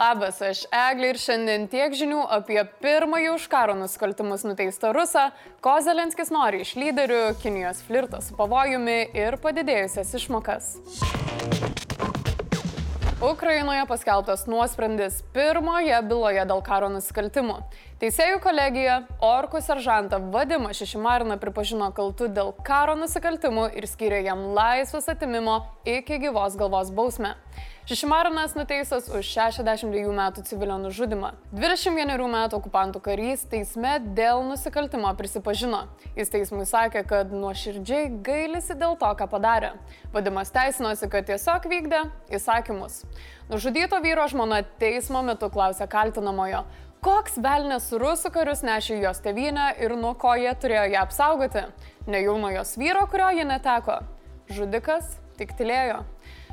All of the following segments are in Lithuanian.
Labas, aš Eglė ir šiandien tiek žinių apie pirmąjį už karo nusikaltimus nuteistą rusą, ko Zelenskis nori iš lyderių, Kinijos flirtas su pavojumi ir padidėjusias išmokas. Ukrainoje paskelbtas nuosprendis pirmoje byloje dėl karo nusikaltimų. Teisėjų kolegija Orkų seržantą Vadimą Šešimariną pripažino kaltu dėl karo nusikaltimų ir skyrė jam laisvės atimimo iki gyvos galvos bausmę. Šešimarinas nuteistas už 62 metų civilio nužudimą. 21 metų okupantų karys teisme dėl nusikaltimo prisipažino. Jis teismui sakė, kad nuoširdžiai gailisi dėl to, ką padarė. Vadimas teisinosi, kad tiesiog vykdė įsakymus. Nužudyto vyro žmona teismo metu klausė kaltinamojo, koks velnės rusų karius nešė jos tevinę ir nuo ko jie turėjo ją apsaugoti. Ne jau nuo jos vyro, kurio ji neteko. Žudikas tik tylėjo.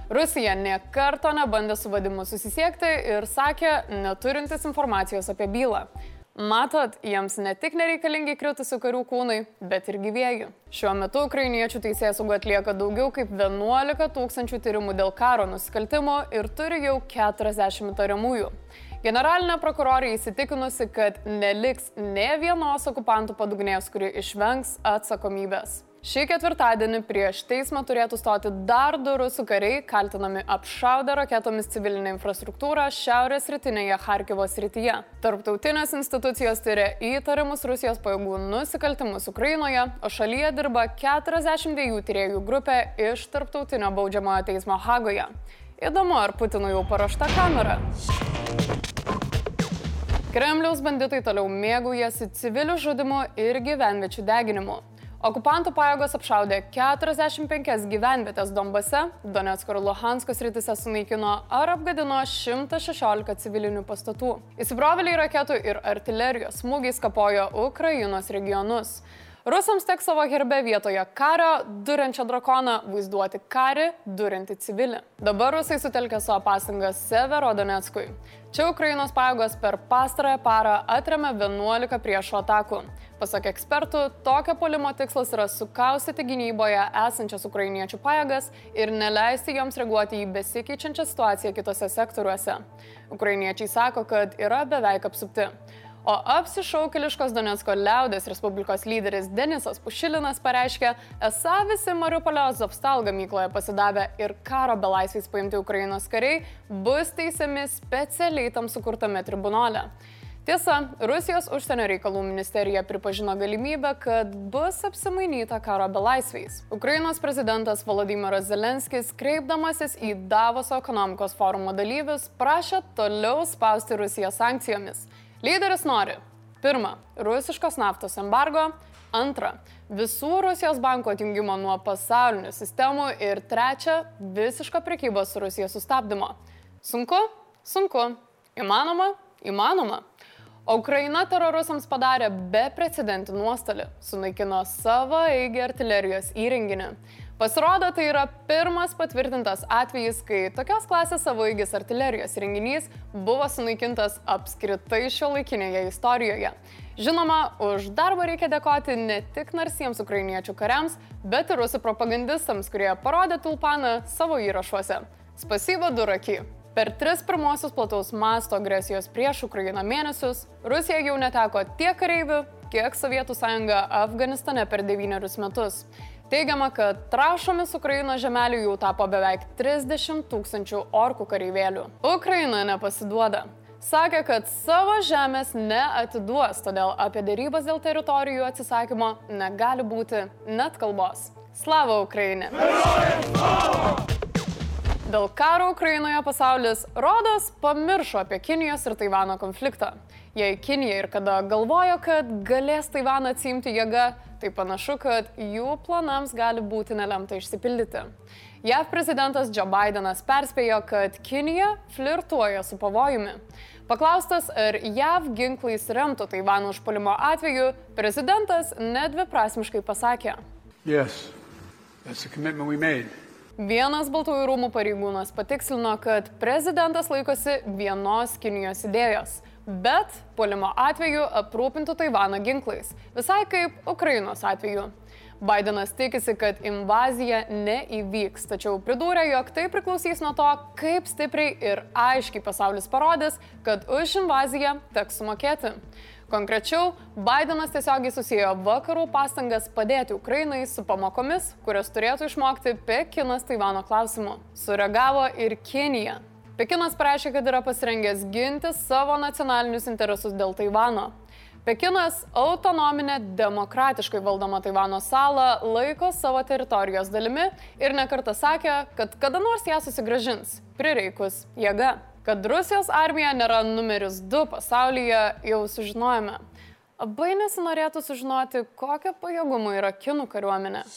Rusija niekarto nebandė su vadimu susisiekti ir sakė, neturintis informacijos apie bylą. Matot, jiems ne tik nereikalingi kritusių karių kūnai, bet ir gyvėjų. Šiuo metu ukrainiečių teisės sauga atlieka daugiau kaip 11 tūkstančių tyrimų dėl karo nusikaltimo ir turi jau 40 įtariamųjų. Generalinė prokurorė įsitikinusi, kad neliks ne vienos okupantų padugnės, kuri išvengs atsakomybės. Šį ketvirtadienį prieš teismą turėtų stoti dar du rusų kariai, kaltinami apšaudę raketomis civilinę infrastruktūrą šiaurės rytinėje Harkivo srityje. Tarptautinės institucijos tyria įtariamus Rusijos pajėgų nusikaltimus Ukrainoje, o šalyje dirba 42 tyriejų grupė iš Tarptautinio baudžiamojo teismo Hagoje. Įdomu, ar Putinui jau paruošta kamera. Kremliaus banditai toliau mėgaujasi civilių žudimu ir gyvenviečių deginimu. Okupantų pajėgos apšaudė 45 gyvenvietės Dombase, Donetsko ir Luhansko sritise sunaikino ar apgadino 116 civilinių pastatų. Įsibrovėliai raketų ir artilerijos smūgiais kapojo Ukrainos regionus. Rusams teks savo herbe vietoje kario durinčią drakoną vaizduoti karį durinti civilį. Dabar rusai sutelkė savo pastangas Severo Donetskui. Čia Ukrainos pajėgos per pastarąją parą atremė 11 priešo atakų. Pasak ekspertų, tokio polimo tikslas yra sukaustyti gynyboje esančias ukrainiečių pajėgas ir neleisti joms reaguoti į besikeičiančią situaciją kitose sektoriuose. Ukrainiečiai sako, kad yra beveik apsupti. O apsišaukeliškos Donetsko liaudės Respublikos lyderis Denisas Pušilinas pareiškė, esą visi Mariupolio Zovstal gamykloje pasidavę ir karo belaisviais paimti Ukrainos kariai bus teisiami specialiai tam sukurtame tribunole. Tiesa, Rusijos užsienio reikalų ministerija pripažino galimybę, kad bus apsimainyta karo belaisviais. Ukrainos prezidentas Volodymyras Zelenskis, kreipdamasis į Davoso ekonomikos forumo dalyvius, prašė toliau spausti Rusiją sankcijomis. Lyderis nori pirma, rusiškos naftos embargo, antra, visų Rusijos bankų atjungimo nuo pasaulinių sistemų ir trečia, visiško prekybos su Rusija sustabdymo. Sunku? Sunku. Įmanoma? Įmanoma. O Ukraina teroristams padarė beprecedentį nuostolį, sunaikino savo eigį artilerijos įrenginį. Pasirodo, tai yra pirmas patvirtintas atvejis, kai tokios klasės savaigis artilerijos renginys buvo sunaikintas apskritai šio laikinėje istorijoje. Žinoma, už darbą reikia dėkoti ne tik narsiems ukrainiečių kariams, bet ir rusų propagandistams, kurie parodė tulpaną savo įrašuose. Spasyba Duraki. Per tris pirmosius plataus masto agresijos prieš Ukrainą mėnesius Rusija jau neteko tiek kareivių, kiek Sovietų sąjunga Afganistane per devynerius metus. Teigiama, kad trašomis Ukrainos žemelių jau tapo beveik 30 tūkstančių orkų kareivėlių. Ukraina nepasiduoda. Sakė, kad savo žemės neatiduos, todėl apie dėrybas dėl teritorijų atsisakymo negali būti net kalbos. Slava Ukrainė! Dėl karo Ukrainoje pasaulis rodos pamiršo apie Kinijos ir Taivano konfliktą. Jei Kinija ir kada galvojo, kad galės Taivaną atsimti jėga, tai panašu, kad jų planams gali būti nelemta išsipildyti. JAV prezidentas Joe Bidenas perspėjo, kad Kinija flirtuoja su pavojumi. Paklaustas, ar JAV ginklais remtų Taivano užpolimo atveju, prezidentas nedviprasmiškai pasakė. Yes, Vienas Baltųjų rūmų pareigūnas patikslino, kad prezidentas laikosi vienos Kinijos idėjos bet puolimo atveju aprūpintų Taivaną ginklais, visai kaip Ukrainos atveju. Bidenas tikisi, kad invazija neįvyks, tačiau pridūrė, jog tai priklausys nuo to, kaip stipriai ir aiškiai pasaulis parodys, kad už invaziją teks sumokėti. Konkrečiau, Bidenas tiesiogiai susijo vakarų pastangas padėti Ukrainai su pamokomis, kurias turėtų išmokti Pekinas Taivano klausimu. Sureagavo ir Kinija. Pekinas pareiškė, kad yra pasirengęs ginti savo nacionalinius interesus dėl Taivano. Pekinas autonominę, demokratiškai valdomą Taivano salą laiko savo teritorijos dalimi ir nekartą sakė, kad kada nors ją susigražins, prireikus jėga. Kad Rusijos armija nėra numeris 2 pasaulyje, jau sužinojome. Labai nesinorėtų sužinoti, kokio pajėgumo yra kinų kariuomenė.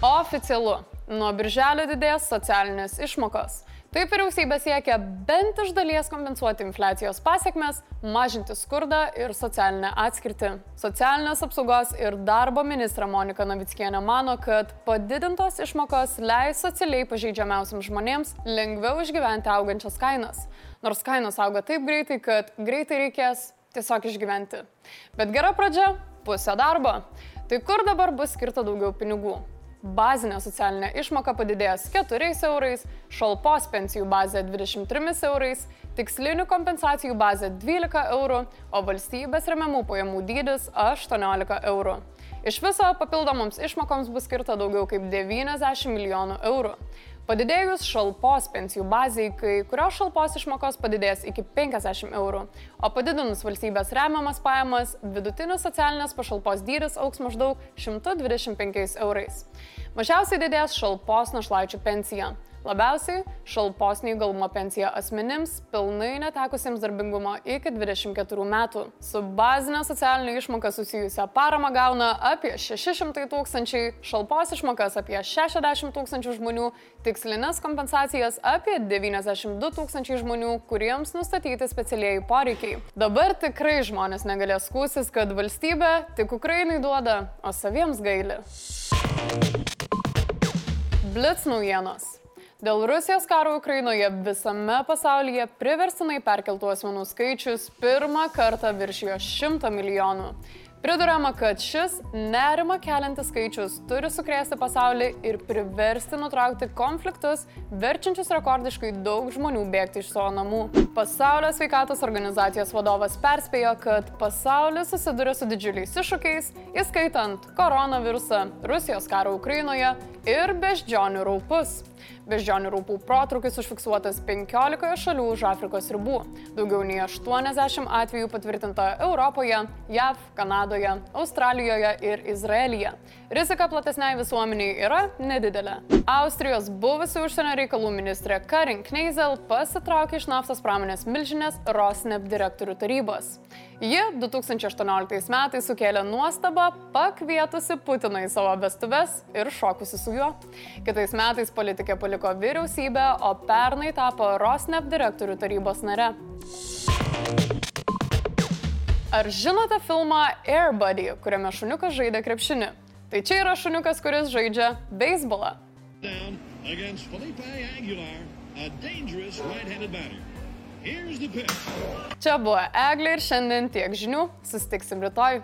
Oficialu. Nuo birželio didės socialinės išmokos. Taip vyriausybė siekia bent iš dalies kompensuoti infliacijos pasiekmes, mažinti skurdą ir socialinę atskirtį. Socialinės apsaugos ir darbo ministra Monika Navickienė mano, kad padidintos išmokos leis socialiai pažeidžiamiausiams žmonėms lengviau išgyventi augančias kainas. Nors kainos auga taip greitai, kad greitai reikės tiesiog išgyventi. Bet gera pradžia - pusė darbo. Tai kur dabar bus skirta daugiau pinigų? Bazinė socialinė išmoka padidės 4 eurais, šalpos pensijų bazė 23 eurais, tikslinių kompensacijų bazė 12 eurų, o valstybės remiamų pajamų dydis 18 eurų. Iš viso papildomoms išmokoms bus skirta daugiau kaip 90 milijonų eurų. Padidėjus šalpos pensijų baziai, kai kurios šalpos išmokos padidės iki 50 eurų, o padidinus valstybės remiamas pajamas, vidutinis socialinės pašalpos dydis auks maždaug 125 eurais. Mažiausiai didės šalpos našlaičių pensija. Labiausiai šalpos neįgalumo pensija asmenims pilnai netekusiems darbingumo iki 24 metų. Su bazinė socialinė išmoka susijusią paramą gauna apie 600 tūkstančiai, šalpos išmokas apie 60 tūkstančių žmonių, tikslinės kompensacijas apie 92 tūkstančiai žmonių, kuriems nustatyti specialieji poreikiai. Dabar tikrai žmonės negalės skūsis, kad valstybė tik Ukrainai duoda, o saviems gaili. Blitz naujienos. Dėl Rusijos karo Ukrainoje visame pasaulyje priverstinai perkeltų asmenų skaičius pirmą kartą viršijo 100 milijonų. Pridurama, kad šis nerima keliantis skaičius turi sukrėsti pasaulį ir priversti nutraukti konfliktus, verčiančius rekordiškai daug žmonių bėgti iš savo namų. Pasaulio sveikatos organizacijos vadovas perspėjo, kad pasaulis susiduria su didžiuliais iššūkiais, įskaitant koronavirusą, Rusijos karą Ukrainoje ir beždžionių raupus. Beždžionių raupų protrukis užfiksuotas 15 šalių už Afrikos ribų. Daugiau nei 80 atvejų patvirtinta Europoje, JAV, Kanadoje, Australijoje ir Izraelyje. Rizika platesniai visuomeniai yra nedidelė. Austrijos buvusi užsienio reikalų ministrė Karin Kneisel pasitraukė iš naftos pramonės milžinės Rosneft direktorių tarybos. Ji 2018 metais sukėlė nuostabą, pakvietusi Putiną į savo vestuves ir šokusi su juo. Kitais metais politikė paliko vyriausybę, o pernai tapo Rosneft direktorių tarybos nare. Ar žinote filmą Airbuddy, kuriame šuniukas žaidė krepšinį? Tai čia yra šuniukas, kuris žaidžia beisbolą. Čia buvo Eglė ir šiandien tiek žinių. Sustiksim rytoj.